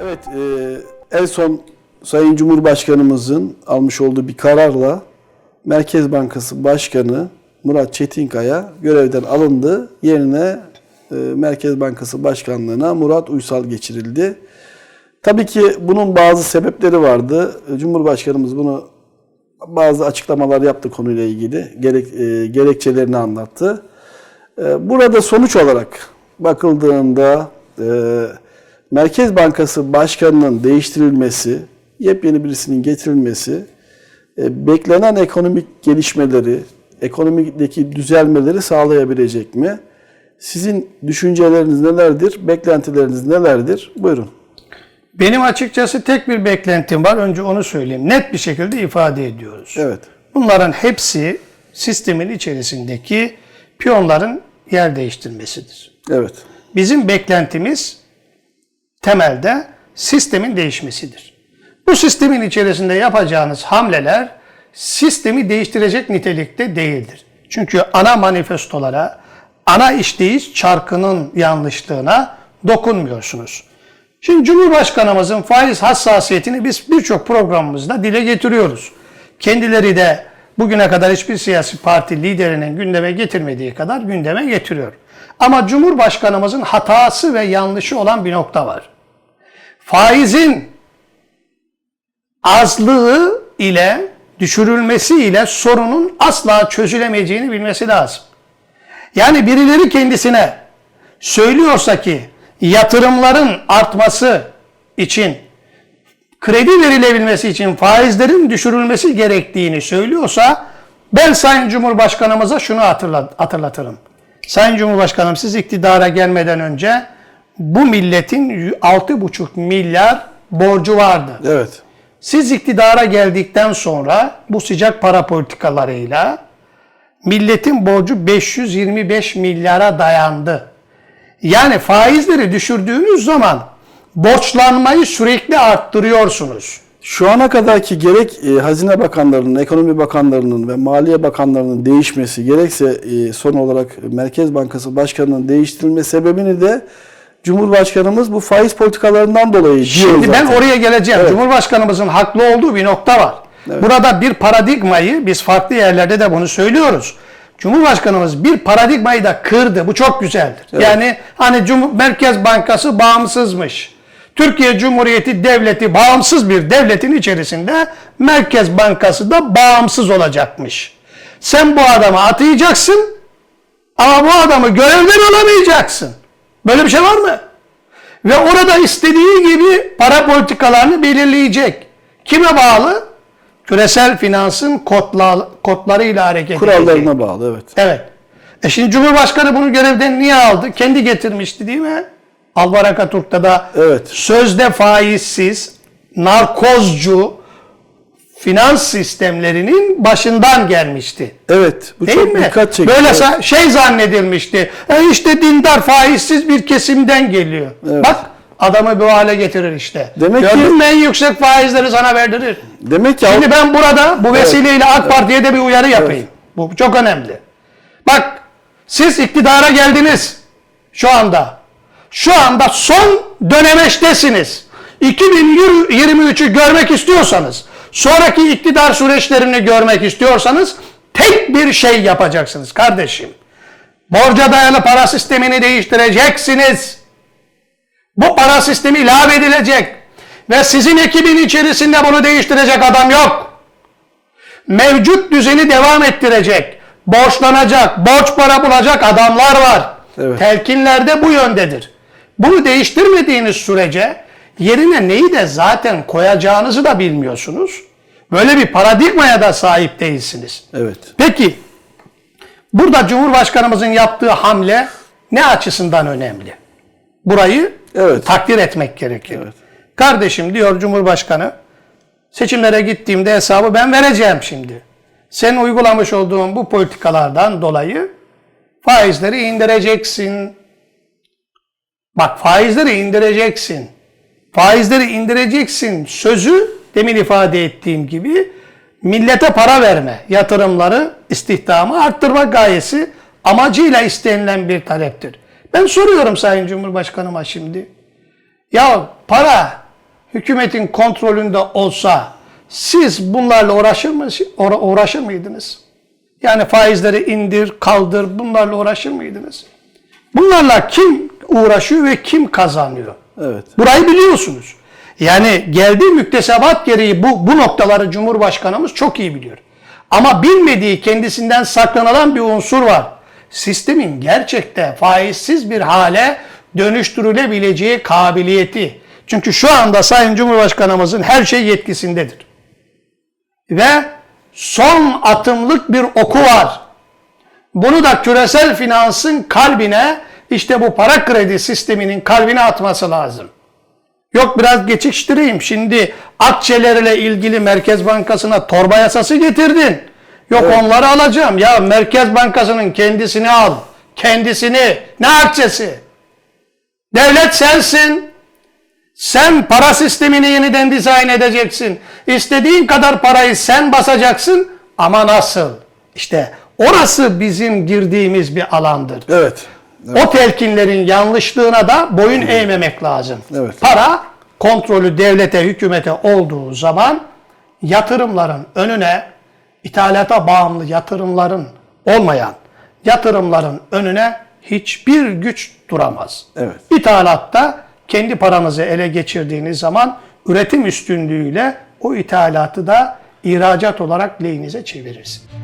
Evet, e, en son Sayın Cumhurbaşkanımızın almış olduğu bir kararla Merkez Bankası Başkanı Murat Çetinkaya görevden alındı. Yerine e, Merkez Bankası Başkanlığına Murat Uysal geçirildi. Tabii ki bunun bazı sebepleri vardı. Cumhurbaşkanımız bunu bazı açıklamalar yaptı konuyla ilgili. Gerek, e, gerekçelerini anlattı. E, burada sonuç olarak bakıldığında e, Merkez Bankası Başkanı'nın değiştirilmesi, yepyeni birisinin getirilmesi, e, beklenen ekonomik gelişmeleri, ekonomideki düzelmeleri sağlayabilecek mi? Sizin düşünceleriniz nelerdir? Beklentileriniz nelerdir? Buyurun. Benim açıkçası tek bir beklentim var. Önce onu söyleyeyim. Net bir şekilde ifade ediyoruz. Evet. Bunların hepsi sistemin içerisindeki piyonların yer değiştirmesidir. Evet. Bizim beklentimiz temelde sistemin değişmesidir. Bu sistemin içerisinde yapacağınız hamleler sistemi değiştirecek nitelikte değildir. Çünkü ana manifestolara, ana işleyiş çarkının yanlışlığına dokunmuyorsunuz. Şimdi Cumhurbaşkanımızın faiz hassasiyetini biz birçok programımızda dile getiriyoruz. Kendileri de bugüne kadar hiçbir siyasi parti liderinin gündeme getirmediği kadar gündeme getiriyor. Ama Cumhurbaşkanımızın hatası ve yanlışı olan bir nokta var. Faizin azlığı ile düşürülmesi ile sorunun asla çözülemeyeceğini bilmesi lazım. Yani birileri kendisine söylüyorsa ki yatırımların artması için kredi verilebilmesi için faizlerin düşürülmesi gerektiğini söylüyorsa ben Sayın Cumhurbaşkanımıza şunu hatırlat, hatırlatırım. Sayın Cumhurbaşkanım siz iktidara gelmeden önce bu milletin 6,5 milyar borcu vardı. Evet. Siz iktidara geldikten sonra bu sıcak para politikalarıyla milletin borcu 525 milyara dayandı. Yani faizleri düşürdüğünüz zaman borçlanmayı sürekli arttırıyorsunuz. Şu ana kadarki gerek e, Hazine Bakanlarının, Ekonomi Bakanlarının ve Maliye Bakanlarının değişmesi, gerekse e, son olarak Merkez Bankası Başkanı'nın değiştirilme sebebini de Cumhurbaşkanımız bu faiz politikalarından dolayı diyor Şimdi ben zaten. oraya geleceğim. Evet. Cumhurbaşkanımızın haklı olduğu bir nokta var. Burada bir paradigmayı biz farklı yerlerde de bunu söylüyoruz. Cumhurbaşkanımız bir paradigmayı da kırdı. Bu çok güzeldir. Yani hani Cum- Merkez Bankası bağımsızmış. Türkiye Cumhuriyeti Devleti bağımsız bir devletin içerisinde Merkez Bankası da bağımsız olacakmış. Sen bu adamı atayacaksın ama bu adamı görevden alamayacaksın. Böyle bir şey var mı? Ve orada istediği gibi para politikalarını belirleyecek. Kime bağlı? Küresel finansın kodla, kodlarıyla hareket edecek. kurallarına bağlı evet. Evet. E şimdi Cumhurbaşkanı bunu görevden niye aldı? Kendi getirmişti değil mi? Alvar Atatürk'te da Evet. sözde faizsiz, narkozcu finans sistemlerinin başından gelmişti. Evet. Bu Değil çok mi? dikkat çekiyor. Böyle Evet. şey zannedilmişti. E işte dindar faizsiz bir kesimden geliyor. Evet. Bak adamı bu hale getirir işte. Demek ki- Gördün mü en yüksek faizleri sana verdirir. Demek ki Şimdi ben burada bu vesileyle AK Parti'ye de bir uyarı yapayım. Bu çok önemli. Bak siz iktidara geldiniz şu anda. Şu anda son dönemeçtesiniz. 2023'ü görmek istiyorsanız, sonraki iktidar süreçlerini görmek istiyorsanız tek bir şey yapacaksınız kardeşim. Borca dayalı para sistemini değiştireceksiniz. Bu para sistemi ilave edilecek. Ve sizin ekibin içerisinde bunu değiştirecek adam yok. Mevcut düzeni devam ettirecek. Borçlanacak, borç para bulacak adamlar var. Evet. Telkinler de bu yöndedir. Bunu değiştirmediğiniz sürece yerine neyi de zaten koyacağınızı da bilmiyorsunuz. Böyle bir paradigmaya da sahip değilsiniz. evet. Peki burada Cumhurbaşkanımızın yaptığı hamle ne açısından önemli? Burayı Evet. takdir etmek gerekir. Evet. Kardeşim diyor Cumhurbaşkanı seçimlere gittiğimde hesabı ben vereceğim şimdi. Sen uygulamış olduğun bu politikalardan dolayı faizleri indireceksin. Bak faizleri indireceksin. Faizleri indireceksin sözü demin ifade ettiğim gibi millete para verme, yatırımları, istihdamı arttırma gayesi amacıyla istenilen bir taleptir. Ben soruyorum Sayın Cumhurbaşkanıma şimdi. Ya para hükümetin kontrolünde olsa siz bunlarla uğraşır mı uğra- uğraşır mıydınız? Yani faizleri indir, kaldır bunlarla uğraşır mıydınız? Bunlarla kim uğraşıyor ve kim kazanıyor? Evet. Burayı biliyorsunuz. Yani geldiği müktesebat gereği bu, bu noktaları Cumhurbaşkanımız çok iyi biliyor. Ama bilmediği kendisinden saklanılan bir unsur var. Sistemin gerçekte faizsiz bir hale dönüştürülebileceği kabiliyeti. Çünkü şu anda Sayın Cumhurbaşkanımızın her şey yetkisindedir. Ve son atımlık bir oku var. Bunu da küresel finansın kalbine işte bu para kredi sisteminin kalbine atması lazım. Yok biraz geçiştireyim. Şimdi akçelerle ilgili Merkez Bankası'na torba yasası getirdin. Yok onları alacağım. Ya Merkez Bankası'nın kendisini al. Kendisini. Ne akçesi? Devlet sensin. Sen para sistemini yeniden dizayn edeceksin. İstediğin kadar parayı sen basacaksın ama nasıl? İşte orası bizim girdiğimiz bir alandır. Evet. O telkinlerin yanlışlığına da boyun eğmemek lazım. Evet. Para kontrolü devlete, hükümete olduğu zaman yatırımların önüne ithalata bağımlı yatırımların olmayan yatırımların önüne hiçbir güç duramaz. Evet. İthalatta kendi paranızı ele geçirdiğiniz zaman üretim üstünlüğüyle o ithalatı da ihracat olarak lehinize çevirirsiniz.